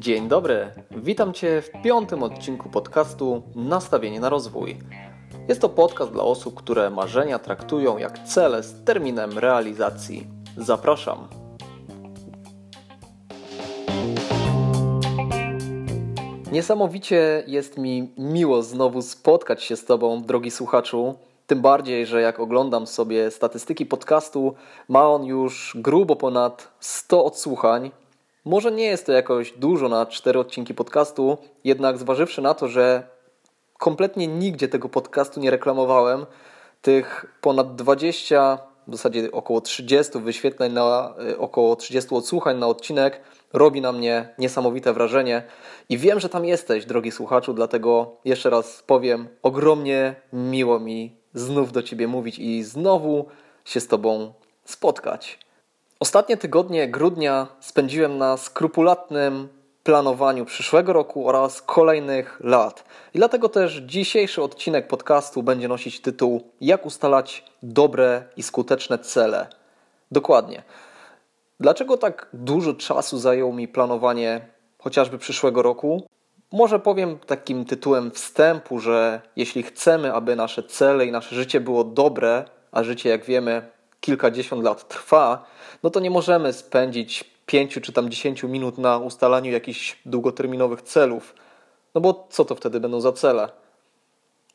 Dzień dobry, witam Cię w piątym odcinku podcastu Nastawienie na rozwój. Jest to podcast dla osób, które marzenia traktują jak cele z terminem realizacji. Zapraszam. Niesamowicie jest mi miło znowu spotkać się z Tobą, drogi słuchaczu. Tym bardziej, że jak oglądam sobie statystyki podcastu, ma on już grubo ponad 100 odsłuchań. Może nie jest to jakoś dużo na cztery odcinki podcastu, jednak zważywszy na to, że kompletnie nigdzie tego podcastu nie reklamowałem, tych ponad 20, w zasadzie około 30 wyświetleń na y, około 30 odsłuchań na odcinek robi na mnie niesamowite wrażenie i wiem, że tam jesteś, drogi słuchaczu, dlatego jeszcze raz powiem, ogromnie miło mi znów do Ciebie mówić i znowu się z Tobą spotkać. Ostatnie tygodnie grudnia spędziłem na skrupulatnym planowaniu przyszłego roku oraz kolejnych lat. I dlatego też dzisiejszy odcinek podcastu będzie nosić tytuł Jak ustalać dobre i skuteczne cele. Dokładnie. Dlaczego tak dużo czasu zajęło mi planowanie chociażby przyszłego roku? Może powiem takim tytułem wstępu, że jeśli chcemy, aby nasze cele i nasze życie było dobre, a życie, jak wiemy, kilkadziesiąt lat trwa, no to nie możemy spędzić pięciu czy tam dziesięciu minut na ustalaniu jakichś długoterminowych celów. No bo co to wtedy będą za cele?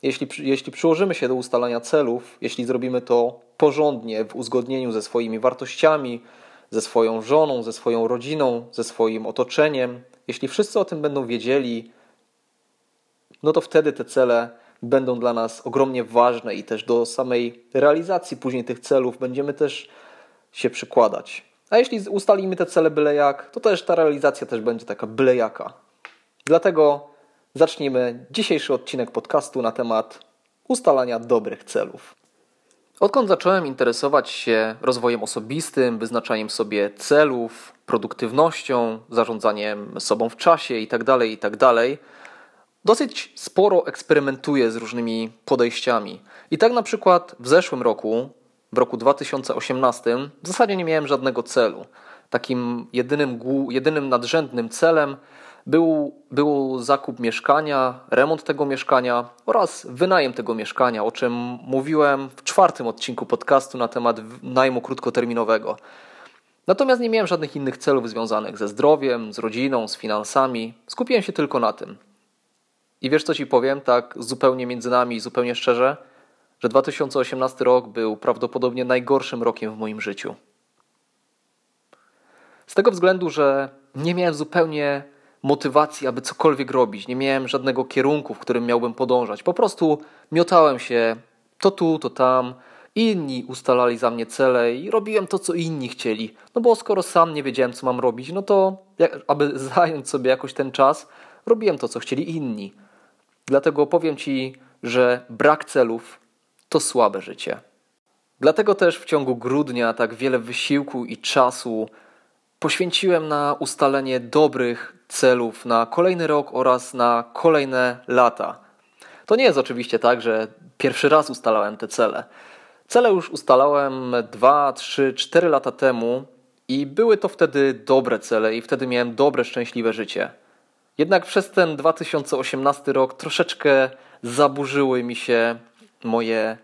Jeśli, jeśli przyłożymy się do ustalania celów, jeśli zrobimy to porządnie, w uzgodnieniu ze swoimi wartościami, ze swoją żoną, ze swoją rodziną, ze swoim otoczeniem, jeśli wszyscy o tym będą wiedzieli, no to wtedy te cele będą dla nas ogromnie ważne i też do samej realizacji później tych celów będziemy też się przykładać. A jeśli ustalimy te cele byle jak, to też ta realizacja też będzie taka byle jaka. Dlatego zacznijmy dzisiejszy odcinek podcastu na temat ustalania dobrych celów. Odkąd zacząłem interesować się rozwojem osobistym, wyznaczaniem sobie celów, produktywnością, zarządzaniem sobą w czasie itd., tak itd., tak dosyć sporo eksperymentuję z różnymi podejściami. I tak na przykład w zeszłym roku, w roku 2018, w zasadzie nie miałem żadnego celu. Takim jedynym, jedynym nadrzędnym celem był, był zakup mieszkania, remont tego mieszkania oraz wynajem tego mieszkania, o czym mówiłem w czwartym odcinku podcastu na temat najmu krótkoterminowego. Natomiast nie miałem żadnych innych celów związanych ze zdrowiem, z rodziną, z finansami. Skupiłem się tylko na tym. I wiesz, co ci powiem, tak zupełnie między nami, zupełnie szczerze, że 2018 rok był prawdopodobnie najgorszym rokiem w moim życiu. Z tego względu, że nie miałem zupełnie motywacji, aby cokolwiek robić. Nie miałem żadnego kierunku, w którym miałbym podążać. Po prostu miotałem się to tu, to tam. Inni ustalali za mnie cele i robiłem to, co inni chcieli. No bo skoro sam nie wiedziałem, co mam robić, no to aby zająć sobie jakoś ten czas, robiłem to, co chcieli inni. Dlatego powiem Ci, że brak celów to słabe życie. Dlatego też w ciągu grudnia tak wiele wysiłku i czasu poświęciłem na ustalenie dobrych celów na kolejny rok oraz na kolejne lata. To nie jest oczywiście tak, że pierwszy raz ustalałem te cele. Cele już ustalałem 2, 3, 4 lata temu i były to wtedy dobre cele i wtedy miałem dobre, szczęśliwe życie. Jednak przez ten 2018 rok troszeczkę zaburzyły mi się moje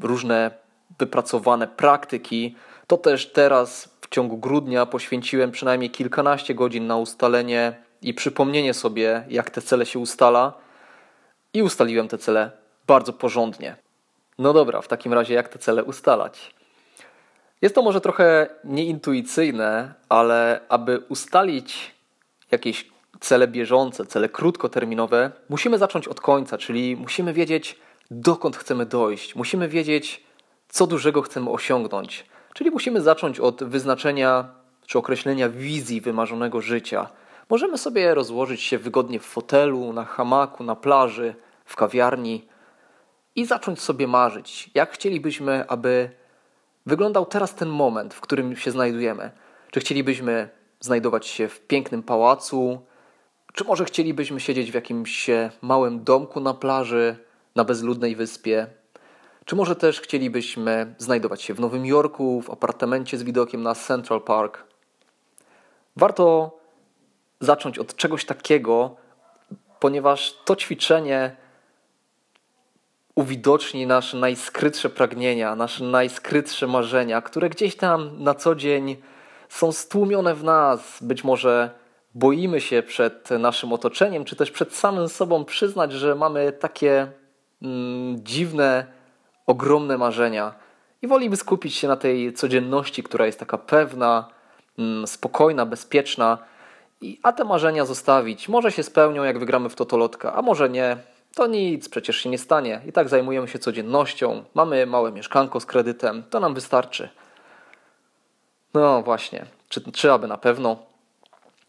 różne wypracowane praktyki. To też teraz w ciągu grudnia poświęciłem przynajmniej kilkanaście godzin na ustalenie i przypomnienie sobie, jak te cele się ustala. I ustaliłem te cele bardzo porządnie. No dobra, w takim razie jak te cele ustalać? Jest to może trochę nieintuicyjne, ale aby ustalić jakieś cele bieżące, cele krótkoterminowe, musimy zacząć od końca, czyli musimy wiedzieć, dokąd chcemy dojść, musimy wiedzieć, co dużego chcemy osiągnąć. Czyli musimy zacząć od wyznaczenia czy określenia wizji wymarzonego życia. Możemy sobie rozłożyć się wygodnie w fotelu, na hamaku, na plaży, w kawiarni i zacząć sobie marzyć, jak chcielibyśmy, aby wyglądał teraz ten moment, w którym się znajdujemy. Czy chcielibyśmy znajdować się w pięknym pałacu, czy może chcielibyśmy siedzieć w jakimś małym domku na plaży, na bezludnej wyspie? Czy może też chcielibyśmy znajdować się w Nowym Jorku, w apartamencie z widokiem na Central Park? Warto zacząć od czegoś takiego, ponieważ to ćwiczenie uwidoczni nasze najskrytsze pragnienia, nasze najskrytsze marzenia, które gdzieś tam na co dzień są stłumione w nas. Być może boimy się przed naszym otoczeniem, czy też przed samym sobą przyznać, że mamy takie mm, dziwne, ogromne marzenia. I wolimy skupić się na tej codzienności, która jest taka pewna, mm, spokojna, bezpieczna, i, a te marzenia zostawić. Może się spełnią, jak wygramy w totolotka, a może nie. To nic, przecież się nie stanie. I tak zajmujemy się codziennością. Mamy małe mieszkanko z kredytem, to nam wystarczy. No właśnie, czy, czy aby na pewno?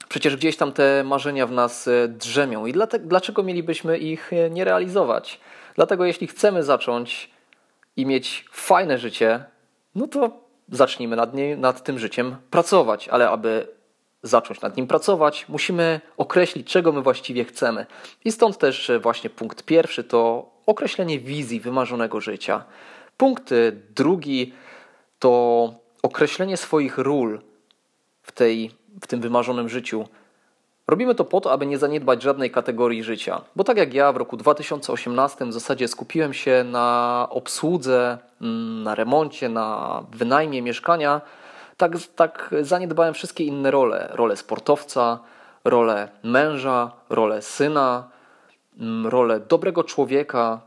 Przecież gdzieś tam te marzenia w nas e, drzemią i dlatego, dlaczego mielibyśmy ich e, nie realizować? Dlatego jeśli chcemy zacząć i mieć fajne życie, no to zacznijmy nad, nie, nad tym życiem pracować, ale aby zacząć nad nim pracować, musimy określić, czego my właściwie chcemy. I stąd też e, właśnie punkt pierwszy to określenie wizji wymarzonego życia. Punkt drugi to określenie swoich ról w, tej, w tym wymarzonym życiu. Robimy to po to, aby nie zaniedbać żadnej kategorii życia. Bo tak jak ja w roku 2018 w zasadzie skupiłem się na obsłudze, mm, na remoncie, na wynajmie mieszkania, tak, tak zaniedbałem wszystkie inne role. Rolę sportowca, rolę męża, rolę syna, mm, rolę dobrego człowieka,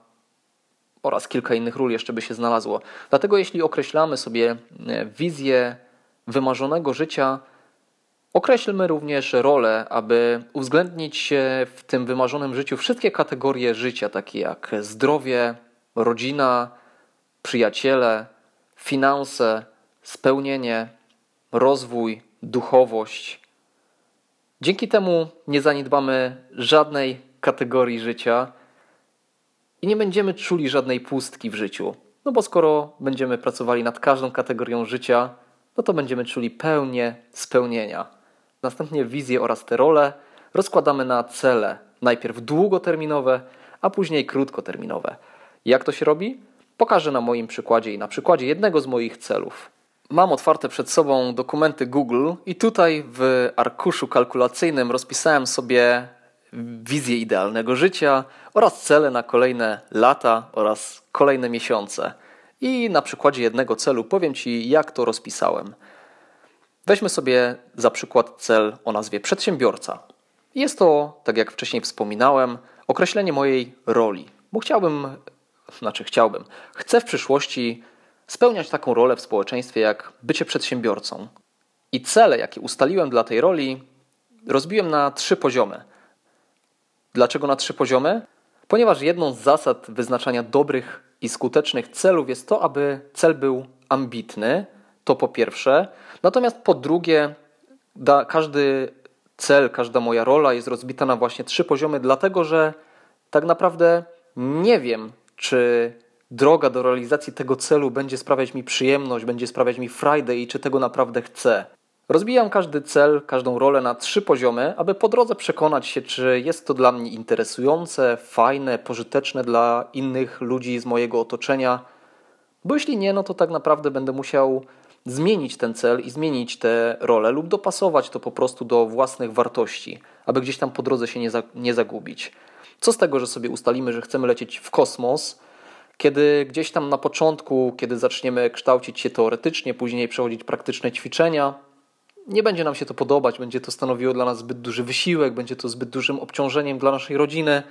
oraz kilka innych ról jeszcze by się znalazło. Dlatego jeśli określamy sobie e, wizję wymarzonego życia, określmy również rolę, aby uwzględnić w tym wymarzonym życiu wszystkie kategorie życia, takie jak zdrowie, rodzina, przyjaciele, finanse, spełnienie, rozwój, duchowość. Dzięki temu nie zaniedbamy żadnej kategorii życia i nie będziemy czuli żadnej pustki w życiu. No bo skoro będziemy pracowali nad każdą kategorią życia, no to będziemy czuli pełnię spełnienia. Następnie wizję oraz te role rozkładamy na cele, najpierw długoterminowe, a później krótkoterminowe. Jak to się robi? Pokażę na moim przykładzie i na przykładzie jednego z moich celów. Mam otwarte przed sobą dokumenty Google i tutaj w arkuszu kalkulacyjnym rozpisałem sobie wizję idealnego życia oraz cele na kolejne lata oraz kolejne miesiące. I na przykładzie jednego celu powiem Ci, jak to rozpisałem. Weźmy sobie za przykład cel o nazwie przedsiębiorca. Jest to, tak jak wcześniej wspominałem, określenie mojej roli, bo chciałbym, znaczy chciałbym, chcę w przyszłości spełniać taką rolę w społeczeństwie jak bycie przedsiębiorcą. I cele, jakie ustaliłem dla tej roli, rozbiłem na trzy poziomy – Dlaczego na trzy poziomy? Ponieważ jedną z zasad wyznaczania dobrych i skutecznych celów jest to, aby cel był ambitny, to po pierwsze. Natomiast po drugie, da, każdy cel, każda moja rola jest rozbita na właśnie trzy poziomy, dlatego że tak naprawdę nie wiem, czy droga do realizacji tego celu będzie sprawiać mi przyjemność, będzie sprawiać mi frajdę i czy tego naprawdę chcę. Rozbijam każdy cel, każdą rolę na trzy poziomy, aby po drodze przekonać się, czy jest to dla mnie interesujące, fajne, pożyteczne dla innych ludzi z mojego otoczenia. Bo jeśli nie, no to tak naprawdę będę musiał zmienić ten cel i zmienić te role lub dopasować to po prostu do własnych wartości, aby gdzieś tam po drodze się nie, za, nie zagubić. Co z tego, że sobie ustalimy, że chcemy lecieć w kosmos, kiedy gdzieś tam na początku, kiedy zaczniemy kształcić się teoretycznie, później przechodzić praktyczne ćwiczenia, nie będzie nam się to podobać, będzie to stanowiło dla nas zbyt duży wysiłek, będzie to zbyt dużym obciążeniem dla naszej rodziny.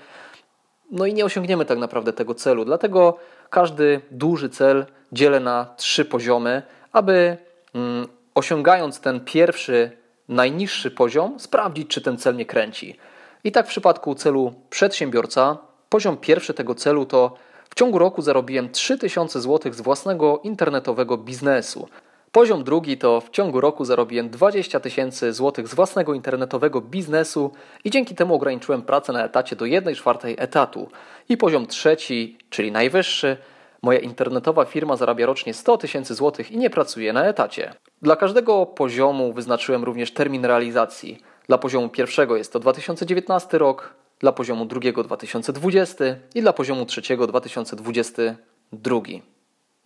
No i nie osiągniemy tak naprawdę tego celu. Dlatego każdy duży cel dzielę na trzy poziomy, aby mm, osiągając ten pierwszy, najniższy poziom, sprawdzić, czy ten cel mnie kręci. I tak w przypadku celu przedsiębiorca, poziom pierwszy tego celu to w ciągu roku zarobiłem 3000 zł z własnego internetowego biznesu. Poziom drugi to w ciągu roku zarobiłem 20 tysięcy złotych z własnego internetowego biznesu i dzięki temu ograniczyłem pracę na etacie do 1 czwartej etatu. I poziom trzeci, czyli najwyższy, moja internetowa firma zarabia rocznie 100 tysięcy złotych i nie pracuje na etacie. Dla każdego poziomu wyznaczyłem również termin realizacji. Dla poziomu pierwszego jest to 2019 rok, dla poziomu drugiego 2020 i dla poziomu trzeciego 2022.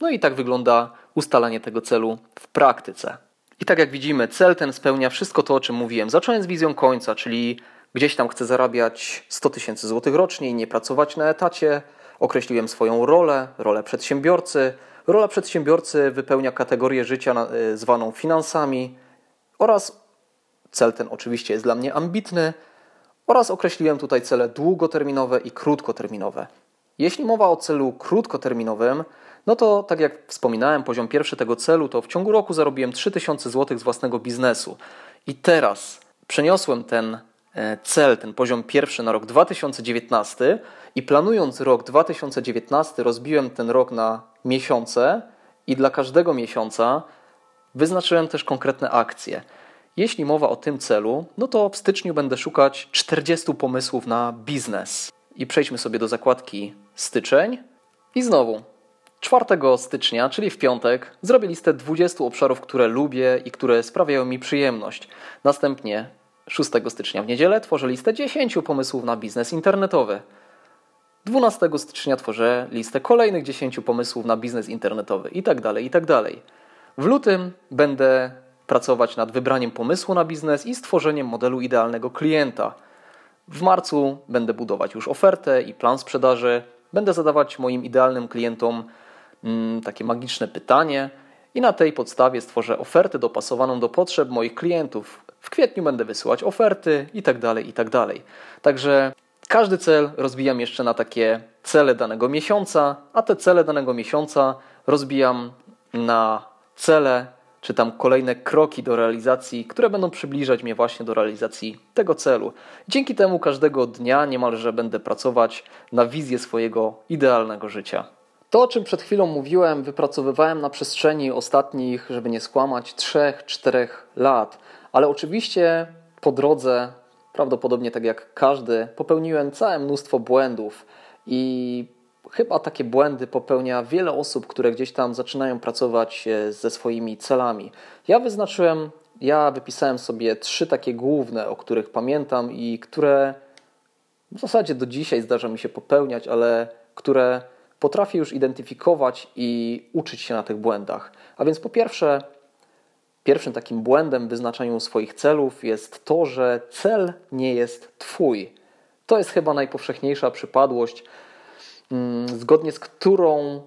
No i tak wygląda ustalanie tego celu w praktyce. I tak jak widzimy, cel ten spełnia wszystko to, o czym mówiłem. Zacząłem z wizją końca, czyli gdzieś tam chcę zarabiać 100 tysięcy złotych rocznie i nie pracować na etacie. Określiłem swoją rolę, rolę przedsiębiorcy. Rola przedsiębiorcy wypełnia kategorię życia y, zwaną finansami oraz cel ten oczywiście jest dla mnie ambitny oraz określiłem tutaj cele długoterminowe i krótkoterminowe. Jeśli mowa o celu krótkoterminowym, no to tak jak wspominałem, poziom pierwszy tego celu to w ciągu roku zarobiłem 3000 zł z własnego biznesu. I teraz przeniosłem ten e, cel, ten poziom pierwszy na rok 2019 i planując rok 2019 rozbiłem ten rok na miesiące i dla każdego miesiąca wyznaczyłem też konkretne akcje. Jeśli mowa o tym celu, no to w styczniu będę szukać 40 pomysłów na biznes. I przejdźmy sobie do zakładki styczeń. I znowu, 4 stycznia, czyli w piątek, zrobię listę 20 obszarów, które lubię i które sprawiają mi przyjemność. Następnie 6 stycznia w niedzielę tworzę listę 10 pomysłów na biznes internetowy. 12 stycznia tworzę listę kolejnych 10 pomysłów na biznes internetowy i tak dalej, i tak dalej. W lutym będę pracować nad wybraniem pomysłu na biznes i stworzeniem modelu idealnego klienta. W marcu będę budować już ofertę i plan sprzedaży. Będę zadawać moim idealnym klientom mm, takie magiczne pytanie i na tej podstawie stworzę ofertę dopasowaną do potrzeb moich klientów. W kwietniu będę wysyłać oferty i tak dalej, i tak. Także każdy cel rozbijam jeszcze na takie cele danego miesiąca, a te cele danego miesiąca rozbijam na cele czy tam kolejne kroki do realizacji, które będą przybliżać mnie właśnie do realizacji tego celu. Dzięki temu każdego dnia niemalże będę pracować na wizję swojego idealnego życia. To, o czym przed chwilą mówiłem, wypracowywałem na przestrzeni ostatnich, żeby nie skłamać, 3-4 lat, ale oczywiście po drodze, prawdopodobnie tak jak każdy, popełniłem całe mnóstwo błędów i chyba takie błędy popełnia wiele osób, które gdzieś tam zaczynają pracować e, ze swoimi celami. Ja wyznaczyłem, ja wypisałem sobie trzy takie główne, o których pamiętam i które w zasadzie do dzisiaj zdarza mi się popełniać, ale które potrafię już identyfikować i uczyć się na tych błędach. A więc po pierwsze, pierwszym takim błędem w wyznaczaniu swoich celów jest to, że cel nie jest Twój. To jest chyba najpowszechniejsza przypadłość, Mm, zgodnie z którą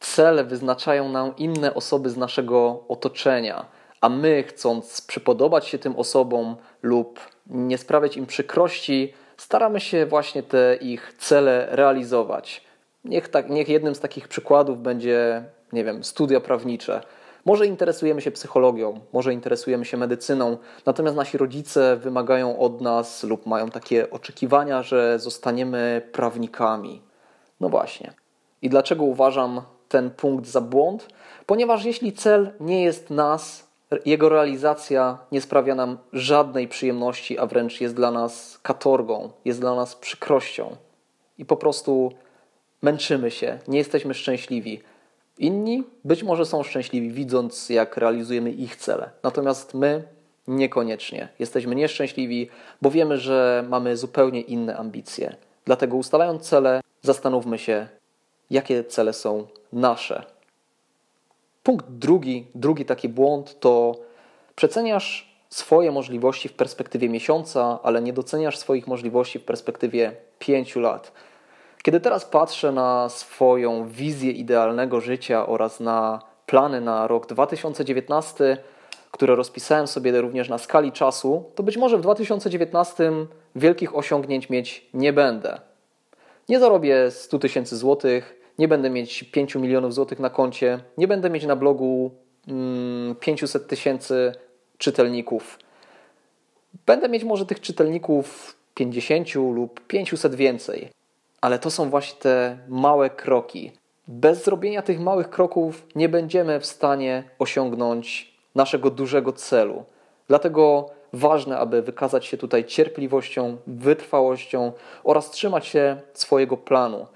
cele wyznaczają nam inne osoby z naszego otoczenia, a my, chcąc przypodobać się tym osobom lub nie sprawiać im przykrości, staramy się właśnie te ich cele realizować. Niech, tak, niech jednym z takich przykładów będzie, nie wiem, studia prawnicze. Może interesujemy się psychologią, może interesujemy się medycyną, natomiast nasi rodzice wymagają od nas lub mają takie oczekiwania, że zostaniemy prawnikami. No właśnie. I dlaczego uważam ten punkt za błąd? Ponieważ jeśli cel nie jest nas, jego realizacja nie sprawia nam żadnej przyjemności, a wręcz jest dla nas katorgą, jest dla nas przykrością i po prostu męczymy się, nie jesteśmy szczęśliwi. Inni być może są szczęśliwi, widząc, jak realizujemy ich cele, natomiast my niekoniecznie. Jesteśmy nieszczęśliwi, bo wiemy, że mamy zupełnie inne ambicje. Dlatego ustalając cele, zastanówmy się, jakie cele są nasze. Punkt drugi, drugi taki błąd to przeceniasz swoje możliwości w perspektywie miesiąca, ale nie doceniasz swoich możliwości w perspektywie pięciu lat. Kiedy teraz patrzę na swoją wizję idealnego życia oraz na plany na rok 2019, które rozpisałem sobie również na skali czasu, to być może w 2019 wielkich osiągnięć mieć nie będę. Nie zarobię 100 tysięcy złotych, nie będę mieć 5 milionów złotych na koncie, nie będę mieć na blogu 500 mm, tysięcy czytelników. Będę mieć może tych czytelników 50 lub 500 więcej, ale to są właśnie te małe kroki. Bez zrobienia tych małych kroków nie będziemy w stanie osiągnąć naszego dużego celu. Dlatego ważne, aby wykazać się tutaj cierpliwością, wytrwałością oraz trzymać się swojego planu.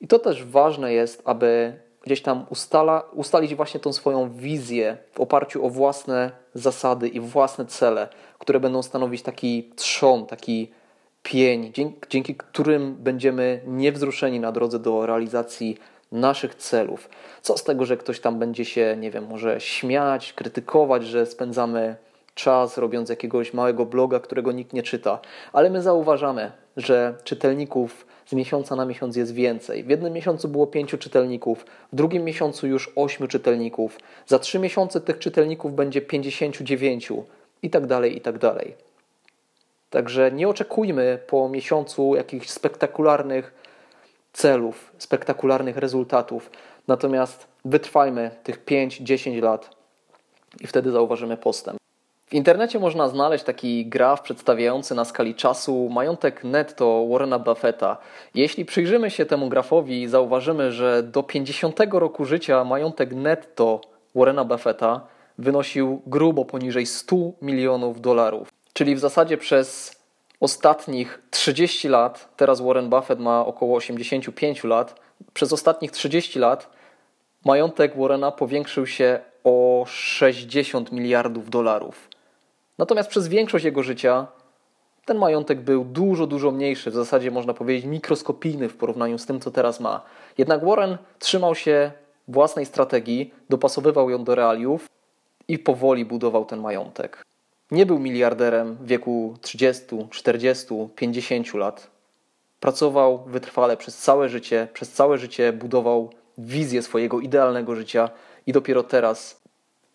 I to też ważne jest, aby gdzieś tam ustala, ustalić właśnie tą swoją wizję w oparciu o własne zasady i własne cele, które będą stanowić taki trzon, taki pień, dzięki, dzięki którym będziemy niewzruszeni na drodze do realizacji naszych celów. Co z tego, że ktoś tam będzie się, nie wiem, może śmiać, krytykować, że spędzamy czas robiąc jakiegoś małego bloga, którego nikt nie czyta, ale my zauważamy, że czytelników z miesiąca na miesiąc jest więcej. W jednym miesiącu było pięciu czytelników, w drugim miesiącu już ośmiu czytelników, za trzy miesiące tych czytelników będzie 59 i tak dalej, i tak dalej. Także nie oczekujmy po miesiącu jakichś spektakularnych celów, spektakularnych rezultatów. Natomiast wytrwajmy tych 5-10 lat i wtedy zauważymy postęp. W internecie można znaleźć taki graf przedstawiający na skali czasu majątek netto Warrena Buffetta. Jeśli przyjrzymy się temu grafowi, zauważymy, że do 50 roku życia majątek netto Warrena Buffetta wynosił grubo poniżej 100 milionów dolarów. Czyli w zasadzie przez ostatnich 30 lat, teraz Warren Buffett ma około 85 lat, przez ostatnich 30 lat majątek Warrena powiększył się o 60 miliardów dolarów. Natomiast przez większość jego życia ten majątek był dużo, dużo mniejszy, w zasadzie można powiedzieć mikroskopijny w porównaniu z tym, co teraz ma. Jednak Warren trzymał się własnej strategii, dopasowywał ją do realiów i powoli budował ten majątek. Nie był miliarderem w wieku 30, 40, 50 lat. Pracował wytrwale przez całe życie, przez całe życie budował wizję swojego idealnego życia i dopiero teraz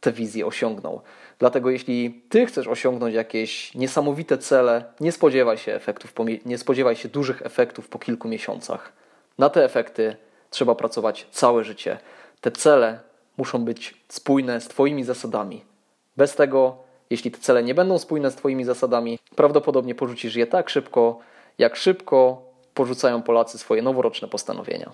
tę wizję osiągnął. Dlatego jeśli ty chcesz osiągnąć jakieś niesamowite cele, nie spodziewaj się efektów, nie spodziewaj się dużych efektów po kilku miesiącach. Na te efekty trzeba pracować całe życie. Te cele muszą być spójne z twoimi zasadami. Bez tego, jeśli te cele nie będą spójne z twoimi zasadami, prawdopodobnie porzucisz je tak szybko, jak szybko porzucają Polacy swoje noworoczne postanowienia.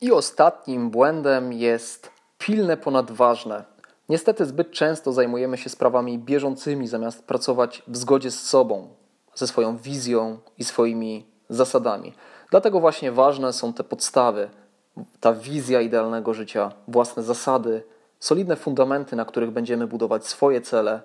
I ostatnim błędem jest pilne ponad ważne. Niestety zbyt często zajmujemy się sprawami bieżącymi, zamiast pracować w zgodzie z sobą, ze swoją wizją i swoimi zasadami. Dlatego właśnie ważne są te podstawy, ta wizja idealnego życia, własne zasady, solidne fundamenty, na których będziemy budować swoje cele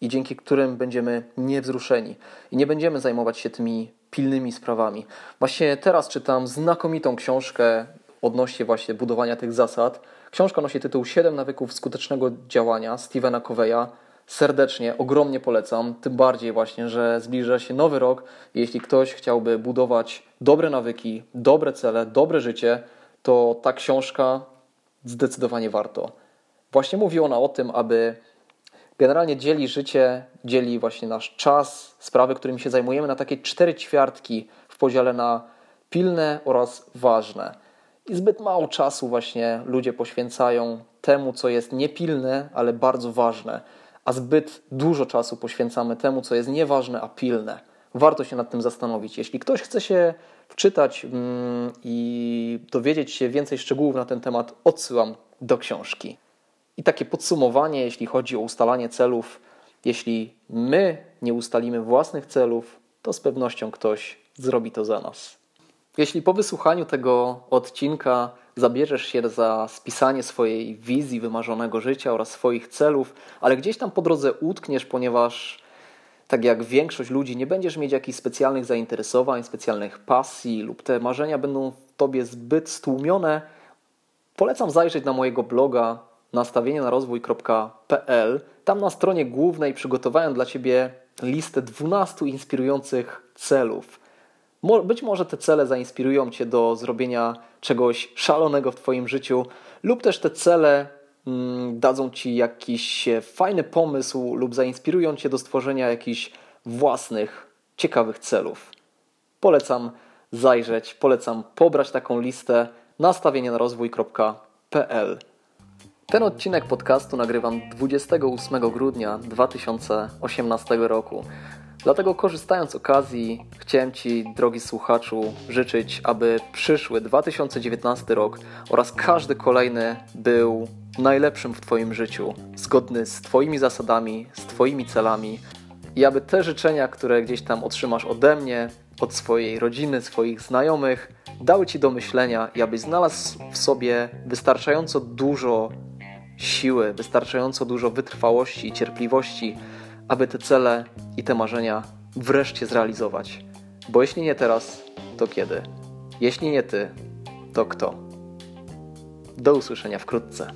i dzięki którym będziemy niewzruszeni i nie będziemy zajmować się tymi pilnymi sprawami. Właśnie teraz czytam znakomitą książkę odnośnie właśnie budowania tych zasad. Książka nosi tytuł 7 nawyków skutecznego działania Stevena Coveya. Serdecznie, ogromnie polecam, tym bardziej właśnie, że zbliża się nowy rok. Jeśli ktoś chciałby budować dobre nawyki, dobre cele, dobre życie, to ta książka zdecydowanie warto. Właśnie mówi ona o tym, aby generalnie dzieli życie, dzieli właśnie nasz czas, sprawy, którymi się zajmujemy, na takie cztery ćwiartki w podziale na pilne oraz ważne. I zbyt mało czasu właśnie ludzie poświęcają temu, co jest niepilne, ale bardzo ważne, a zbyt dużo czasu poświęcamy temu, co jest nieważne, a pilne. Warto się nad tym zastanowić. Jeśli ktoś chce się wczytać mm, i dowiedzieć się więcej szczegółów na ten temat, odsyłam do książki. I takie podsumowanie, jeśli chodzi o ustalanie celów, jeśli my nie ustalimy własnych celów, to z pewnością ktoś zrobi to za nas. Jeśli po wysłuchaniu tego odcinka zabierzesz się za spisanie swojej wizji wymarzonego życia oraz swoich celów, ale gdzieś tam po drodze utkniesz, ponieważ tak jak większość ludzi nie będziesz mieć jakichś specjalnych zainteresowań, specjalnych pasji lub te marzenia będą w tobie zbyt stłumione, polecam zajrzeć na mojego bloga nastawienie na rozwój.pl. Tam na stronie głównej przygotowałem dla ciebie listę 12 inspirujących celów być może te cele zainspirują Cię do zrobienia czegoś szalonego w Twoim życiu, lub też te cele mm, dadzą Ci jakiś fajny pomysł lub zainspirują Cię do stworzenia jakichś własnych, ciekawych celów. Polecam zajrzeć, polecam pobrać taką listę nastawienie na rozwój.pl. Ten odcinek podcastu nagrywam 28 grudnia 2018 roku. Dlatego korzystając z okazji, chciałem Ci, drogi słuchaczu, życzyć, aby przyszły 2019 rok oraz każdy kolejny był najlepszym w Twoim życiu, zgodny z Twoimi zasadami, z Twoimi celami i aby te życzenia, które gdzieś tam otrzymasz ode mnie, od swojej rodziny, swoich znajomych, dały Ci do myślenia i abyś znalazł w sobie wystarczająco dużo siły, wystarczająco dużo wytrwałości i cierpliwości, aby te cele i te marzenia wreszcie zrealizować. Bo jeśli nie teraz, to kiedy? Jeśli nie ty, to kto? Do usłyszenia wkrótce.